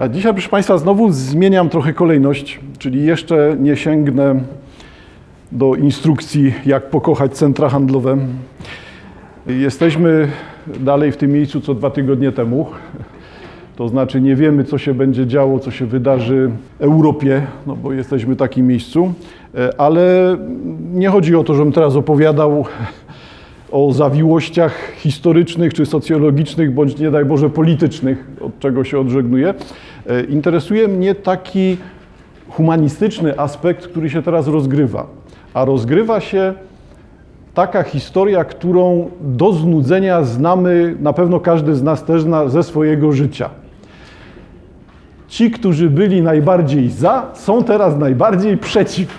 A dzisiaj, proszę Państwa, znowu zmieniam trochę kolejność, czyli jeszcze nie sięgnę do instrukcji, jak pokochać centra handlowe. Jesteśmy dalej w tym miejscu co dwa tygodnie temu. To znaczy nie wiemy, co się będzie działo, co się wydarzy Europie, no bo jesteśmy w takim miejscu. E, ale nie chodzi o to, żebym teraz opowiadał o zawiłościach historycznych czy socjologicznych, bądź nie daj Boże politycznych, od czego się odżegnuję. E, interesuje mnie taki humanistyczny aspekt, który się teraz rozgrywa. A rozgrywa się taka historia, którą do znudzenia znamy, na pewno każdy z nas też zna ze swojego życia. Ci, którzy byli najbardziej za, są teraz najbardziej przeciw.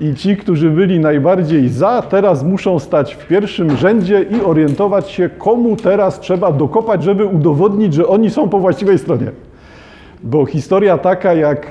I ci, którzy byli najbardziej za, teraz muszą stać w pierwszym rzędzie i orientować się, komu teraz trzeba dokopać, żeby udowodnić, że oni są po właściwej stronie. Bo historia taka, jak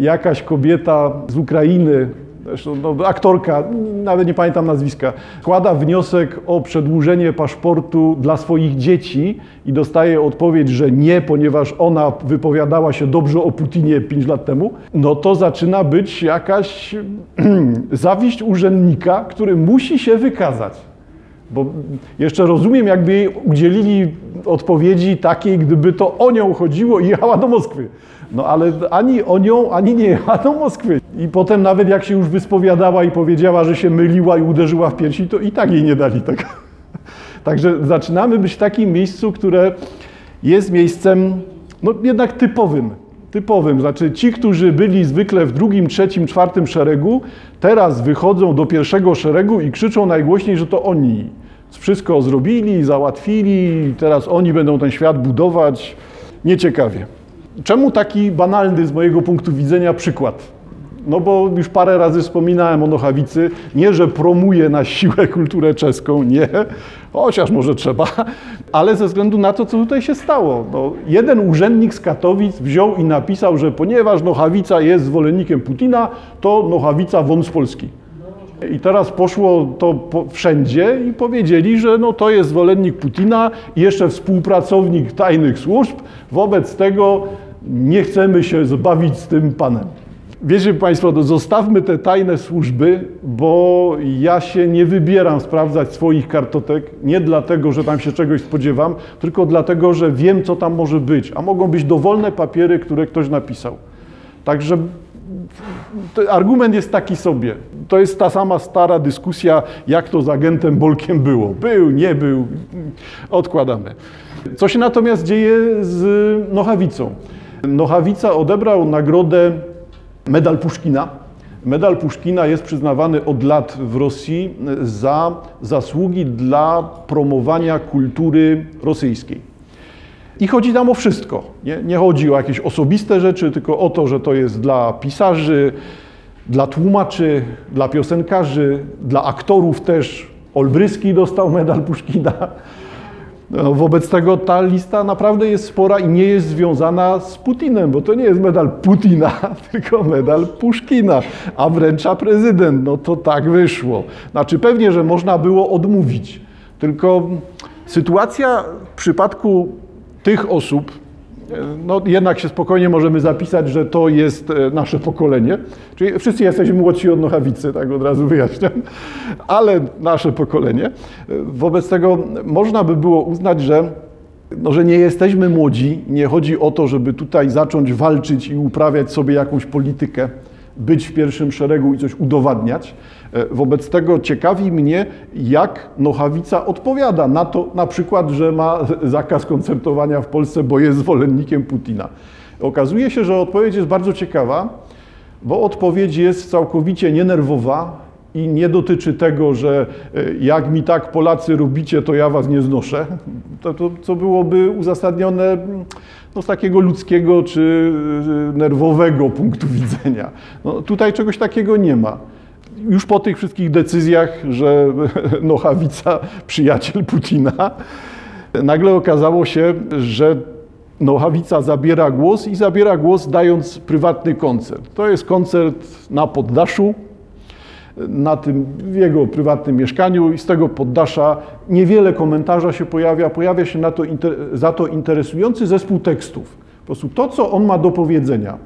jakaś kobieta z Ukrainy, zresztą no, aktorka, nawet nie pamiętam nazwiska, składa wniosek o przedłużenie paszportu dla swoich dzieci i dostaje odpowiedź, że nie, ponieważ ona wypowiadała się dobrze o Putinie 5 lat temu, no to zaczyna być jakaś zawiść urzędnika, który musi się wykazać. Bo jeszcze rozumiem, jakby jej udzielili odpowiedzi takiej, gdyby to o nią chodziło i jechała do Moskwy. No ale ani o nią, ani nie jechała do Moskwy. I potem nawet jak się już wyspowiadała i powiedziała, że się myliła i uderzyła w piersi, to i tak jej nie dali tego. Także zaczynamy być w takim miejscu, które jest miejscem no, jednak typowym. Typowym, znaczy ci, którzy byli zwykle w drugim, trzecim, czwartym szeregu, teraz wychodzą do pierwszego szeregu i krzyczą najgłośniej, że to oni wszystko zrobili, załatwili, teraz oni będą ten świat budować. Nieciekawie. Czemu taki banalny z mojego punktu widzenia przykład? No bo już parę razy wspominałem o Nochawicy. Nie, że promuje na siłę kulturę czeską, nie, chociaż może trzeba, ale ze względu na to, co tutaj się stało. No, jeden urzędnik z Katowic wziął i napisał, że ponieważ Nochawica jest zwolennikiem Putina, to Nochawica won z Polski. I teraz poszło to po, wszędzie i powiedzieli, że no to jest zwolennik Putina i jeszcze współpracownik tajnych służb. Wobec tego nie chcemy się zbawić z tym panem. Wiecie Państwo, no zostawmy te tajne służby, bo ja się nie wybieram sprawdzać swoich kartotek, nie dlatego, że tam się czegoś spodziewam, tylko dlatego, że wiem, co tam może być, a mogą być dowolne papiery, które ktoś napisał. Także argument jest taki sobie. To jest ta sama stara dyskusja, jak to z agentem Bolkiem było. Był, nie był, odkładamy. Co się natomiast dzieje z Nochawicą? Nochawica odebrał nagrodę Medal Puszkina. Medal Puszkina jest przyznawany od lat w Rosji za zasługi dla promowania kultury rosyjskiej. I chodzi tam o wszystko. Nie, nie chodzi o jakieś osobiste rzeczy, tylko o to, że to jest dla pisarzy, dla tłumaczy, dla piosenkarzy, dla aktorów też. Olbryski dostał medal Puszkina. Wobec tego ta lista naprawdę jest spora i nie jest związana z Putinem, bo to nie jest medal Putina, tylko medal Puszkina, a wręcza prezydent. No to tak wyszło. Znaczy pewnie, że można było odmówić, tylko sytuacja w przypadku tych osób, no jednak się spokojnie możemy zapisać, że to jest e, nasze pokolenie. Czyli wszyscy jesteśmy młodsi od Nochawicy, tak od razu wyjaśniam, ale nasze pokolenie. Wobec tego można by było uznać, że no, że nie jesteśmy młodzi, nie chodzi o to, żeby tutaj zacząć walczyć i uprawiać sobie jakąś politykę, być w pierwszym szeregu i coś udowadniać. E, wobec tego ciekawi mnie, jak Nochawica odpowiada na to, na przykład, że ma zakaz koncertowania w Polsce, bo jest zwolennikiem Putina. Okazuje się, że odpowiedź jest bardzo ciekawa, bo odpowiedź jest całkowicie nienerwowa i nie dotyczy tego, że e, jak mi tak Polacy robicie, to ja was nie znoszę. To, to co byłoby uzasadnione no, z takiego ludzkiego czy e, nerwowego punktu widzenia. No, tutaj czegoś takiego nie ma już po tych wszystkich decyzjach, że Nochawica przyjaciel Putina, nagle okazało się, że Nochawica zabiera głos i zabiera głos dając prywatny koncert. To jest koncert na poddaszu, na tym jego prywatnym mieszkaniu i z tego poddasza niewiele komentarza się pojawia. Pojawia się to, za to interesujący zespół tekstów. prostu to, co on ma do powiedzenia,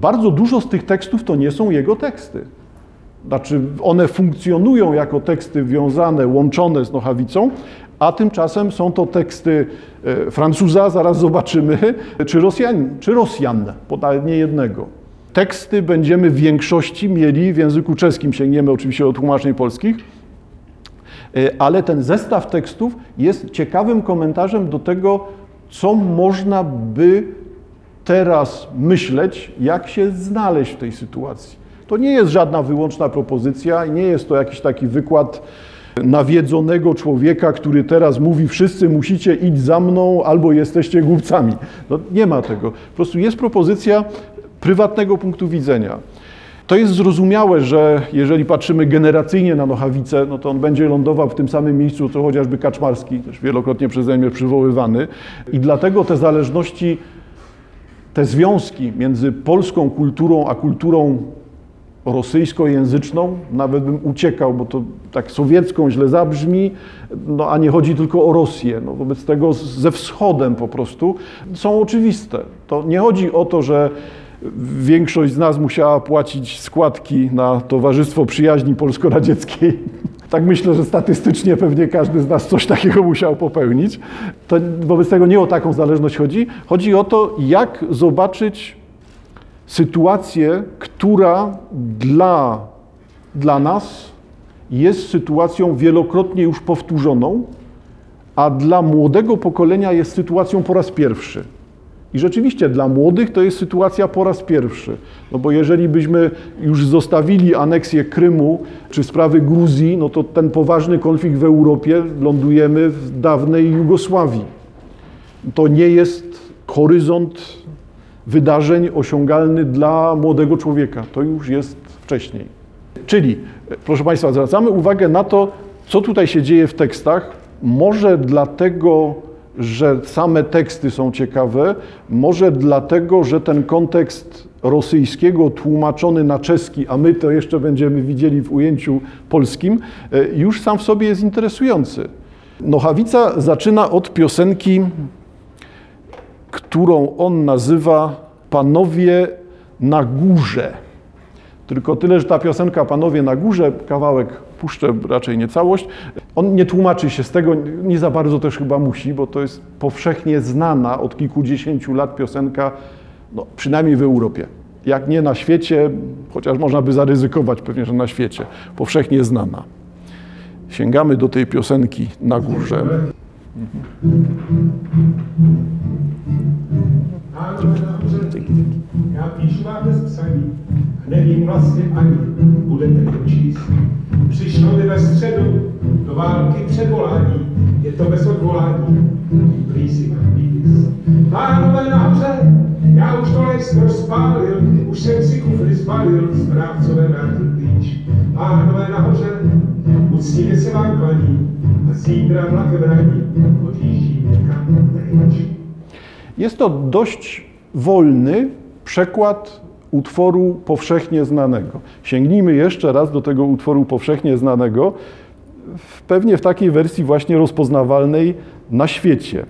bardzo dużo z tych tekstów to nie są jego teksty. Znaczy, one funkcjonują jako teksty wiązane, łączone z Nochawicą, a tymczasem są to teksty e, Francuza, zaraz zobaczymy, czy Rosjan, czy Rosjan, nie jednego. Teksty będziemy w większości mieli w języku czeskim, sięgniemy oczywiście do tłumaczeń polskich, e, ale ten zestaw tekstów jest ciekawym komentarzem do tego, co można by teraz myśleć, jak się znaleźć w tej sytuacji. To nie jest żadna wyłączna propozycja nie jest to jakiś taki wykład nawiedzonego człowieka, który teraz mówi: Wszyscy musicie iść za mną, albo jesteście głupcami. No, nie ma tego. Po prostu jest propozycja prywatnego punktu widzenia. To jest zrozumiałe, że jeżeli patrzymy generacyjnie na Nochawicę, no to on będzie lądował w tym samym miejscu, co chociażby Kaczmarski, też wielokrotnie przeze mnie przywoływany. I dlatego te zależności, te związki między polską kulturą a kulturą rosyjskojęzyczną, nawet bym uciekał, bo to tak sowiecką źle zabrzmi, no a nie chodzi tylko o Rosję. No, wobec tego ze wschodem po prostu są oczywiste. To nie chodzi o to, że większość z nas musiała płacić składki na Towarzystwo Przyjaźni Polsko-Radzieckiej. Tak myślę, że statystycznie pewnie każdy z nas coś takiego musiał popełnić. To wobec tego nie o taką zależność chodzi. Chodzi o to, jak zobaczyć sytuację, która dla, dla nas jest sytuacją wielokrotnie już powtórzoną, a dla młodego pokolenia jest sytuacją po raz pierwszy. I rzeczywiście dla młodych to jest sytuacja po raz pierwszy. No bo jeżeli byśmy już zostawili aneksję Krymu czy sprawy Gruzji, no to ten poważny konflikt w Europie lądujemy w dawnej Jugosławii. To nie jest horyzont wydarzeń osiągalny dla młodego człowieka. To już jest wcześniej. Czyli, proszę Państwa, zwracamy uwagę na to, co tutaj się dzieje w tekstach. Może dlatego, że same teksty są ciekawe, może dlatego, że ten kontekst rosyjskiego tłumaczony na czeski, a my to jeszcze będziemy widzieli w ujęciu polskim, już sam w sobie jest interesujący. Nochawica zaczyna od piosenki którą on nazywa Panowie na górze. Tylko tyle, że ta piosenka Panowie na górze, kawałek puszczę, raczej nie całość, on nie tłumaczy się z tego, nie za bardzo też chyba musi, bo to jest powszechnie znana od kilkudziesięciu lat piosenka, no, przynajmniej w Europie. Jak nie na świecie, chociaż można by zaryzykować pewnie, że na świecie, powszechnie znana. Sięgamy do tej piosenki na górze. Já píšu vám bez psaní, nevím vlastně ani. Přišlo mi ve středu do války předvolání, je to bez odvolání, blízí peace. Pánové nahoře, já už to les rozpálil, už jsem si kufry zbalil, správcové vrátil klíč. Pánové nahoře, uctivě se vám klaní, a zítra vlakem raní, odjíždí někam pryč. Jest to dość wolny przekład utworu powszechnie znanego. Sięgnijmy jeszcze raz do tego utworu powszechnie znanego, pewnie w takiej wersji właśnie rozpoznawalnej na świecie.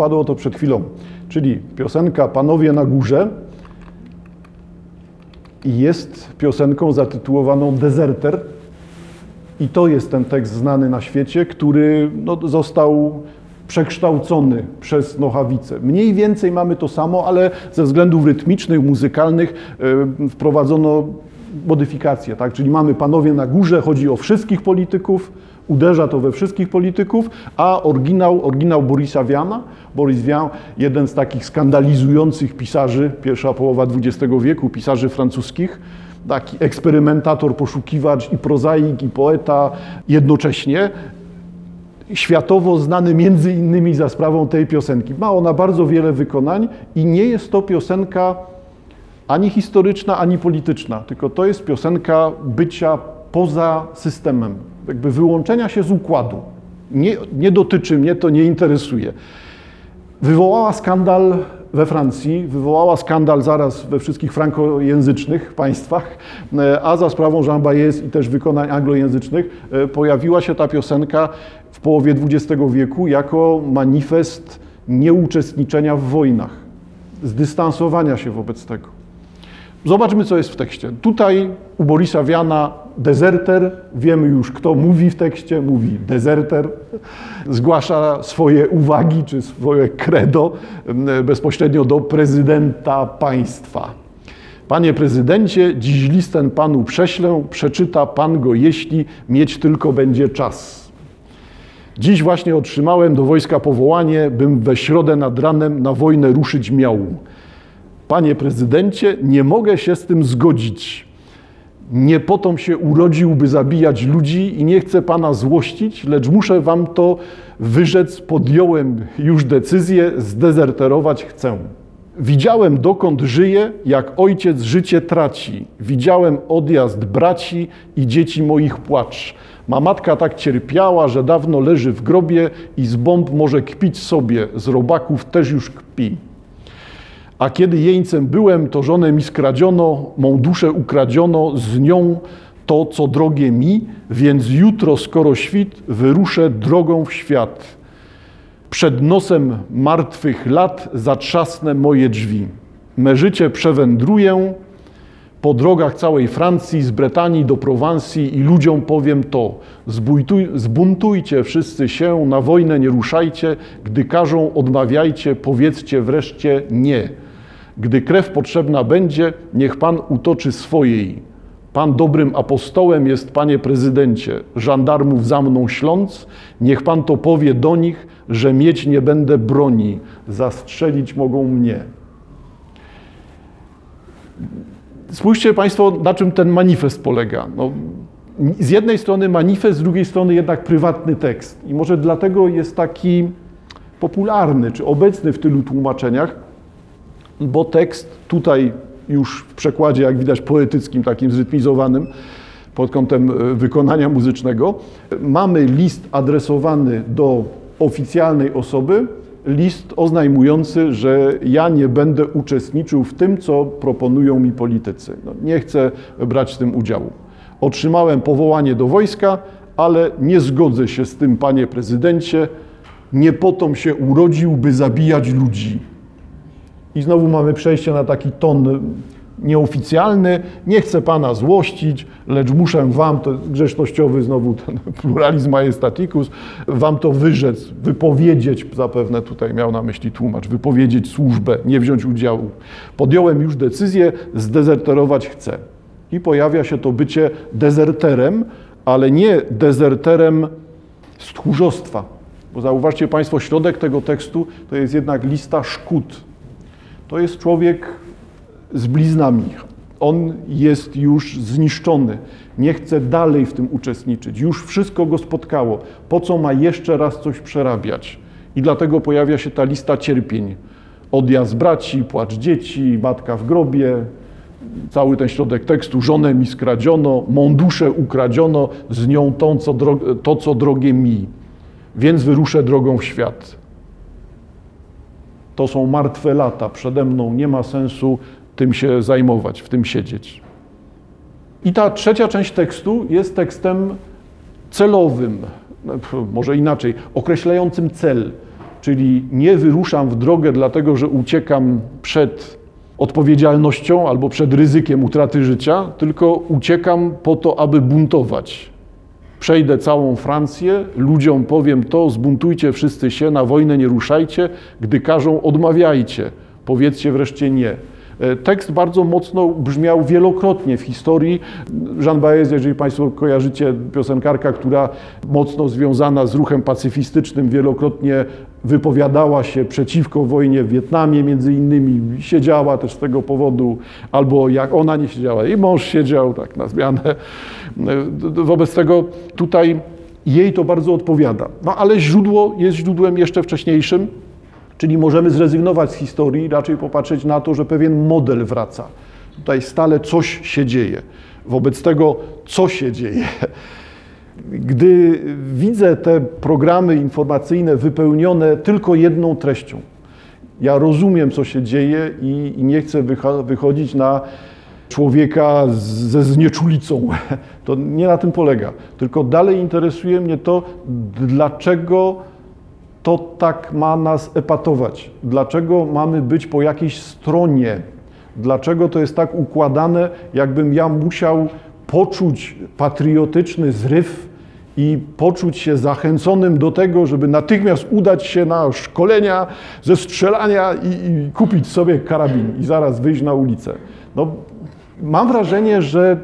Padło to przed chwilą. Czyli piosenka Panowie na górze jest piosenką zatytułowaną Deserter. I to jest ten tekst znany na świecie, który no, został przekształcony przez Nochawicę. Mniej więcej mamy to samo, ale ze względów rytmicznych, muzykalnych e, wprowadzono modyfikacje, tak? Czyli mamy panowie na górze, chodzi o wszystkich polityków Uderza to we wszystkich polityków, a oryginał, oryginał Borisa Wiana, Boris Vian, jeden z takich skandalizujących pisarzy, pierwsza połowa XX wieku, pisarzy francuskich, taki eksperymentator, poszukiwacz i prozaik, i poeta jednocześnie, światowo znany między innymi za sprawą tej piosenki. Ma ona bardzo wiele wykonań i nie jest to piosenka ani historyczna, ani polityczna, tylko to jest piosenka bycia poza systemem, jakby wyłączenia się z układu. Nie, nie dotyczy mnie, to nie interesuje. Wywołała skandal we Francji, wywołała skandal zaraz we wszystkich frankojęzycznych państwach, e, a za sprawą Jean Baez i też wykonań anglojęzycznych e, pojawiła się ta piosenka w połowie XX wieku jako manifest nieuczestniczenia w wojnach, zdystansowania się wobec tego. Zobaczmy, co jest w tekście. Tutaj u Borisa Wiana dezerter, wiemy już, kto mówi w tekście, mówi dezerter, zgłasza swoje uwagi czy swoje credo m, bezpośrednio do prezydenta państwa. Panie prezydencie, dziś list ten panu prześlę, przeczyta pan go, jeśli mieć tylko będzie czas. Dziś właśnie otrzymałem do wojska powołanie, bym we środę nad ranem na wojnę ruszyć miał. Panie prezydencie, nie mogę się z tym zgodzić. Nie potom się urodził, by zabijać ludzi i nie chcę pana złościć, lecz muszę wam to wyrzec. Podjąłem już decyzję, zdezerterować chcę. Widziałem, dokąd żyje, jak ojciec życie traci. Widziałem odjazd braci i dzieci moich płacz. Ma matka tak cierpiała, że dawno leży w grobie i z bomb może kpić sobie, z robaków też już kpi. A kiedy jeńcem byłem, to żonę mi skradziono, mą duszę ukradziono, z nią to, co drogie mi, więc jutro, skoro świt, wyruszę drogą w świat. Przed nosem martwych lat zatrzasnę moje drzwi. Me życie przewędruję po drogach całej Francji, z Bretanii do Prowansji i ludziom powiem to. Zbuntuj, zbuntujcie wszyscy się, na wojnę nie ruszajcie, gdy każą odmawiajcie, powiedzcie wreszcie nie. Gdy krew potrzebna będzie, niech Pan utoczy swojej. Pan dobrym apostołem jest, Panie prezydencie, żandarmów za mną śląc, niech Pan to powie do nich, że mieć nie będę broni, zastrzelić mogą mnie. Spójrzcie Państwo, na czym ten manifest polega. No, z jednej strony manifest, z drugiej strony jednak prywatny tekst. I może dlatego jest taki popularny, czy obecny w tylu tłumaczeniach, bo tekst tutaj już w przekładzie, jak widać, poetyckim, takim zrytmizowanym pod kątem e, wykonania muzycznego, mamy list adresowany do oficjalnej osoby, list oznajmujący, że ja nie będę uczestniczył w tym, co proponują mi politycy. No, nie chcę brać w tym udziału. Otrzymałem powołanie do wojska, ale nie zgodzę się z tym, panie prezydencie. Nie potom się urodził, by zabijać ludzi. I znowu mamy przejście na taki ton nieoficjalny. Nie chcę pana złościć, lecz muszę wam, to grzecznościowy znowu ten pluralizm majestaticus, wam to wyrzec, wypowiedzieć, zapewne tutaj miał na myśli tłumacz, wypowiedzieć służbę, nie wziąć udziału. Podjąłem już decyzję, zdezerterować chcę. I pojawia się to bycie dezerterem, ale nie dezerterem z tchórzostwa. Bo zauważcie Państwo, środek tego tekstu to jest jednak lista szkód. To jest człowiek z bliznami. On jest już zniszczony. Nie chce dalej w tym uczestniczyć. Już wszystko go spotkało. Po co ma jeszcze raz coś przerabiać? I dlatego pojawia się ta lista cierpień. Odjazd braci, płacz dzieci, matka w grobie, cały ten środek tekstu, żonę mi skradziono, mą duszę ukradziono, z nią tą, co dro- to, co drogie mi. Więc wyruszę drogą w świat. To są martwe lata przede mną, nie ma sensu tym się zajmować, w tym siedzieć. I ta trzecia część tekstu jest tekstem celowym, może inaczej, określającym cel, czyli nie wyruszam w drogę dlatego, że uciekam przed odpowiedzialnością albo przed ryzykiem utraty życia, tylko uciekam po to, aby buntować. Przejdę całą Francję, ludziom powiem to, zbuntujcie wszyscy się, na wojnę nie ruszajcie, gdy każą, odmawiajcie, powiedzcie wreszcie nie. E, Tekst bardzo mocno brzmiał wielokrotnie w historii. Jean Baez, jeżeli Państwo kojarzycie, piosenkarka, która mocno związana z ruchem pacyfistycznym, wielokrotnie wypowiadała się przeciwko wojnie w Wietnamie, między innymi siedziała też z tego powodu, albo jak ona nie siedziała, i mąż siedział, tak na zmianę. E, Wobec tego tutaj jej to bardzo odpowiada. No ale źródło jest źródłem jeszcze wcześniejszym, czyli możemy zrezygnować z historii, raczej popatrzeć na to, że pewien model wraca. Tutaj stale coś się dzieje. Wobec tego, co się dzieje, gdy widzę te programy informacyjne wypełnione tylko jedną treścią, ja rozumiem, co się dzieje i, i nie chcę wychodzić na człowieka ze znieczulicą. To nie na tym polega. Tylko dalej interesuje mnie to, dlaczego to tak ma nas epatować. Dlaczego mamy być po jakiejś stronie? Dlaczego to jest tak układane, jakbym ja musiał poczuć patriotyczny zryw i poczuć się zachęconym do tego, żeby natychmiast udać się na szkolenia ze strzelania i, i kupić sobie karabin i zaraz wyjść na ulicę. No, mam wrażenie, że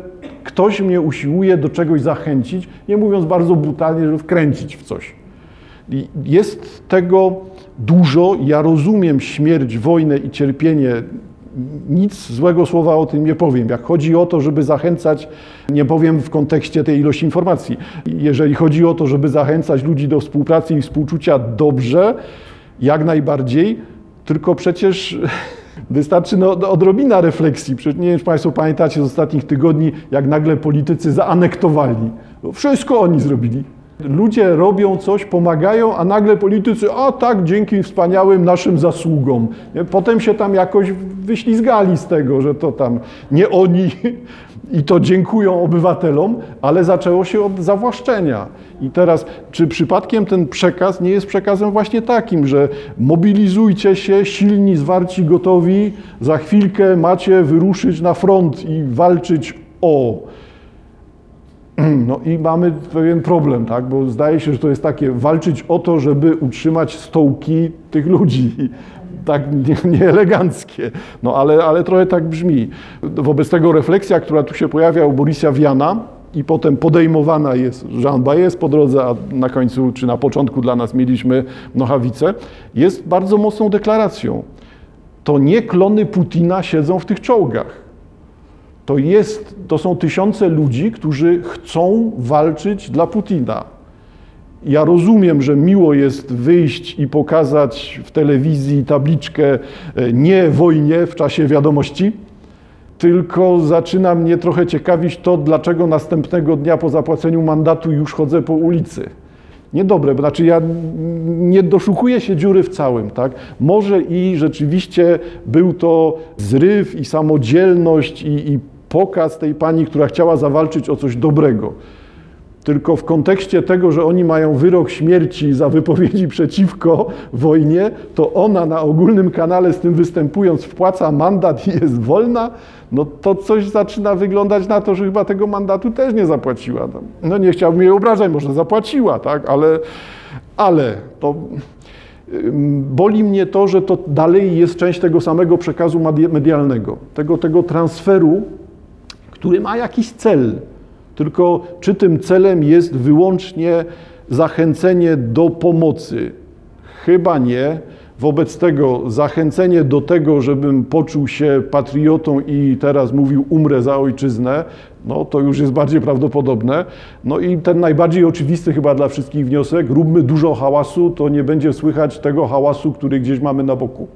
ktoś mnie usiłuje do czegoś zachęcić, nie mówiąc bardzo brutalnie, żeby wkręcić w coś. Jest tego dużo. Ja rozumiem śmierć, wojnę i cierpienie. Nic złego słowa o tym nie powiem. Jak chodzi o to, żeby zachęcać, nie powiem w kontekście tej ilości informacji. Jeżeli chodzi o to, żeby zachęcać ludzi do współpracy i współczucia, dobrze, jak najbardziej, tylko przecież wystarczy no, odrobina refleksji. Przecież nie wiem, czy Państwo pamiętacie z ostatnich tygodni, jak nagle politycy zaanektowali. No, Wszystko oni zrobili. Ludzie robią coś, pomagają, a nagle politycy, a tak, dzięki wspaniałym naszym zasługom. Potem się tam jakoś wyślizgali z tego, że to tam nie oni i to dziękują obywatelom, ale zaczęło się od zawłaszczenia. I teraz, czy przypadkiem ten przekaz nie jest przekazem właśnie takim, że mobilizujcie się, silni, zwarci, gotowi, za chwilkę macie wyruszyć na front i walczyć o. No i mamy pewien problem, tak? bo zdaje się, że to jest takie walczyć o to, żeby utrzymać stołki tych ludzi. Tak nie- nieeleganckie, no ale, ale trochę tak brzmi. Wobec tego refleksja, która tu się pojawia u Borisia Wiana i potem podejmowana jest Jean Baez po drodze, a na końcu czy na początku dla nas mieliśmy Nochawice, jest bardzo mocną deklaracją. To nie klony Putina siedzą w tych czołgach. To, jest, to są tysiące ludzi, którzy chcą walczyć dla Putina. Ja rozumiem, że miło jest wyjść i pokazać w telewizji tabliczkę e, nie wojnie w czasie wiadomości, tylko zaczyna mnie trochę ciekawić to, dlaczego następnego dnia po zapłaceniu mandatu już chodzę po ulicy. Niedobre, bo znaczy ja nie doszukuję się dziury w całym, tak? Może i rzeczywiście był to zryw i samodzielność i, i pokaz tej pani, która chciała zawalczyć o coś dobrego. Tylko w kontekście tego, że oni mają wyrok śmierci za wypowiedzi przeciwko wojnie, to ona na ogólnym kanale z tym występując wpłaca mandat i jest wolna, no to coś zaczyna wyglądać na to, że chyba tego mandatu też nie zapłaciła. No nie chciałbym jej obrażać, może zapłaciła, tak, ale, ale to boli mnie to, że to dalej jest część tego samego przekazu medi- medialnego, tego, tego transferu, który ma jakiś cel. Tylko czy tym celem jest wyłącznie zachęcenie do pomocy? Chyba nie. Wobec tego zachęcenie do tego, żebym poczuł się patriotą i teraz mówił umrę za ojczyznę, no to już jest bardziej prawdopodobne. No i ten najbardziej oczywisty chyba dla wszystkich wniosek, róbmy dużo hałasu, to nie będzie słychać tego hałasu, który gdzieś mamy na boku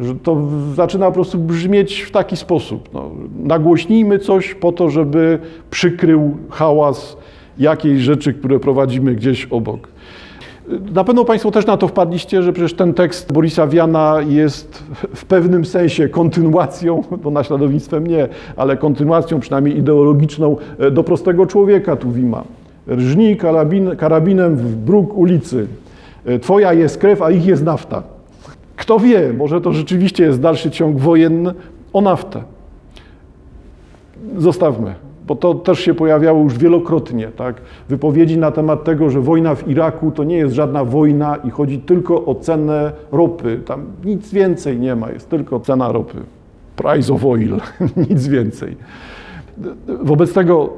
że to zaczyna po prostu brzmieć w taki sposób. No, nagłośnijmy coś po to, żeby przykrył hałas jakiejś rzeczy, które prowadzimy gdzieś obok. Na pewno Państwo też na to wpadliście, że przecież ten tekst Borisa Wiana jest w pewnym sensie kontynuacją, bo naśladownictwem nie, ale kontynuacją przynajmniej ideologiczną e, do prostego człowieka Tuwima. Rżnij karabin, karabinem w bruk ulicy. E, Twoja jest krew, a ich jest nafta. Kto wie, może to rzeczywiście jest dalszy ciąg wojenny o naftę. Zostawmy. bo to też się pojawiało już wielokrotnie, tak? Wypowiedzi na temat tego, że wojna w Iraku to nie jest żadna wojna i chodzi tylko o cenę ropy. Tam nic więcej nie ma, jest tylko cena ropy. Price of oil, nic więcej. Wobec tego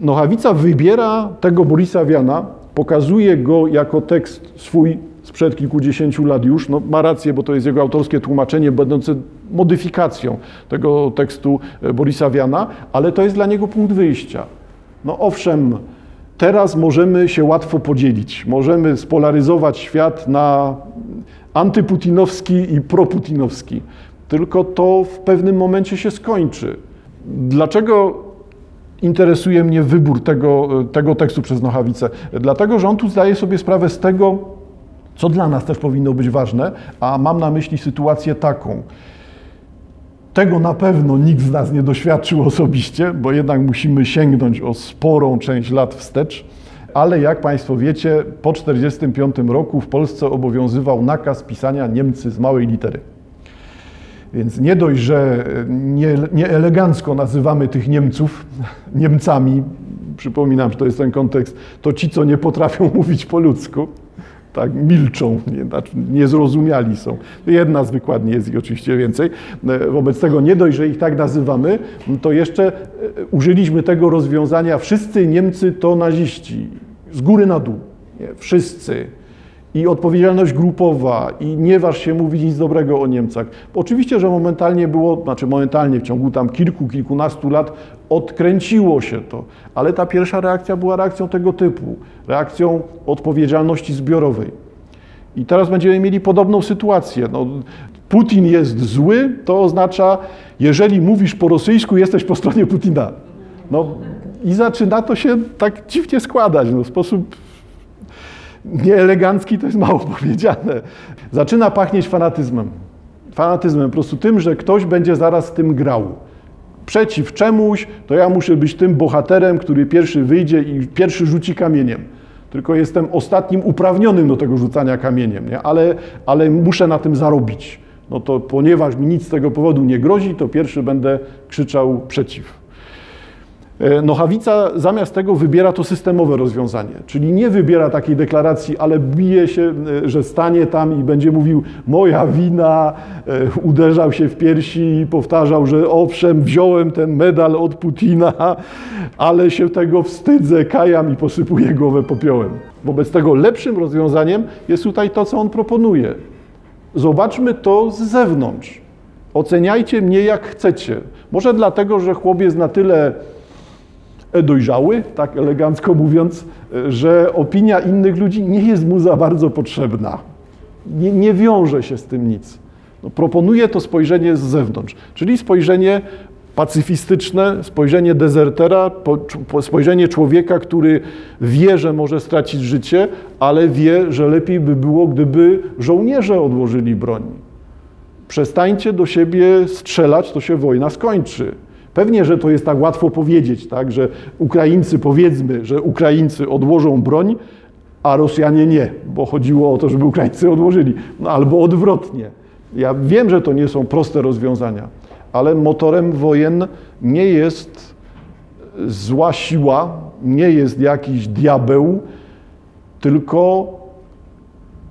Nochawica wybiera tego Borisa Wiana, pokazuje go jako tekst swój sprzed kilkudziesięciu lat już. No, ma rację, bo to jest jego autorskie tłumaczenie, będące modyfikacją tego tekstu e, Borisa Wiana, ale to jest dla niego punkt wyjścia. No owszem, teraz możemy się łatwo podzielić. Możemy spolaryzować świat na antyputinowski i proputinowski. Tylko to w pewnym momencie się skończy. Dlaczego interesuje mnie wybór tego, tego tekstu przez Nochawicę? Dlatego, że on tu zdaje sobie sprawę z tego, co dla nas też powinno być ważne, a mam na myśli sytuację taką. Tego na pewno nikt z nas nie doświadczył osobiście, bo jednak musimy sięgnąć o sporą część lat wstecz. Ale jak Państwo wiecie, po 1945 roku w Polsce obowiązywał nakaz pisania Niemcy z małej litery. Więc nie dość, że nie, nie nazywamy tych Niemców Niemcami, przypominam, że to jest ten kontekst, to ci, co nie potrafią mówić po ludzku, tak, milczą, nie, znaczy niezrozumiali są. Jedna z wykładni jest ich oczywiście więcej. Wobec tego nie dość, że ich tak nazywamy, to jeszcze e, użyliśmy tego rozwiązania wszyscy Niemcy to naziści. Z góry na dół. Nie, wszyscy i odpowiedzialność grupowa, i nie waż się mówić nic dobrego o Niemcach. Oczywiście, że momentalnie było, znaczy momentalnie w ciągu tam kilku, kilkunastu lat odkręciło się to, ale ta pierwsza reakcja była reakcją tego typu, reakcją odpowiedzialności zbiorowej. I teraz będziemy mieli podobną sytuację. No, Putin jest zły, to oznacza, jeżeli mówisz po rosyjsku, jesteś po stronie Putina. No i zaczyna to się tak dziwnie składać, no, w sposób nieelegancki to jest mało powiedziane. Zaczyna pachnieć fanatyzmem. Fanatyzmem, po prostu tym, że ktoś będzie zaraz tym grał. Przeciw czemuś, to ja muszę być tym bohaterem, który pierwszy wyjdzie i pierwszy rzuci kamieniem. Tylko jestem ostatnim uprawnionym do tego rzucania kamieniem, nie? Ale, ale muszę na tym zarobić. No to ponieważ mi nic z tego powodu nie grozi, to pierwszy będę krzyczał przeciw. Nochawica zamiast tego wybiera to systemowe rozwiązanie, czyli nie wybiera takiej deklaracji, ale bije się, e, że stanie tam i będzie mówił moja wina, e, uderzał się w piersi i powtarzał, że owszem, wziąłem ten medal od Putina, ale się tego wstydzę, kajam i posypuję głowę popiołem. Wobec tego lepszym rozwiązaniem jest tutaj to, co on proponuje. Zobaczmy to z zewnątrz. Oceniajcie mnie jak chcecie. Może dlatego, że chłop jest na tyle dojrzały, tak elegancko mówiąc, że opinia innych ludzi nie jest mu za bardzo potrzebna. Nie, nie wiąże się z tym nic. No, proponuje to spojrzenie z zewnątrz, czyli spojrzenie pacyfistyczne, spojrzenie dezertera, spojrzenie człowieka, który wie, że może stracić życie, ale wie, że lepiej by było, gdyby żołnierze odłożyli broń. Przestańcie do siebie strzelać, to się wojna skończy. Pewnie, że to jest tak łatwo powiedzieć, tak, że Ukraińcy, powiedzmy, że Ukraińcy odłożą broń, a Rosjanie nie, bo chodziło o to, żeby Ukraińcy odłożyli, no, albo odwrotnie. Ja wiem, że to nie są proste rozwiązania, ale motorem wojen nie jest zła siła, nie jest jakiś diabeł, tylko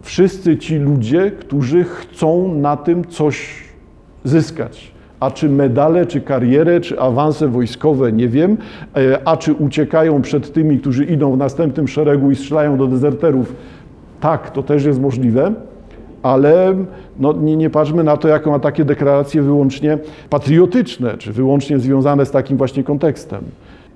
wszyscy ci ludzie, którzy chcą na tym coś zyskać a czy medale, czy karierę, czy awanse wojskowe, nie wiem, e, a czy uciekają przed tymi, którzy idą w następnym szeregu i strzelają do dezerterów, tak, to też jest możliwe, ale no, nie, nie patrzmy na to jako na takie deklaracje wyłącznie patriotyczne, czy wyłącznie związane z takim właśnie kontekstem.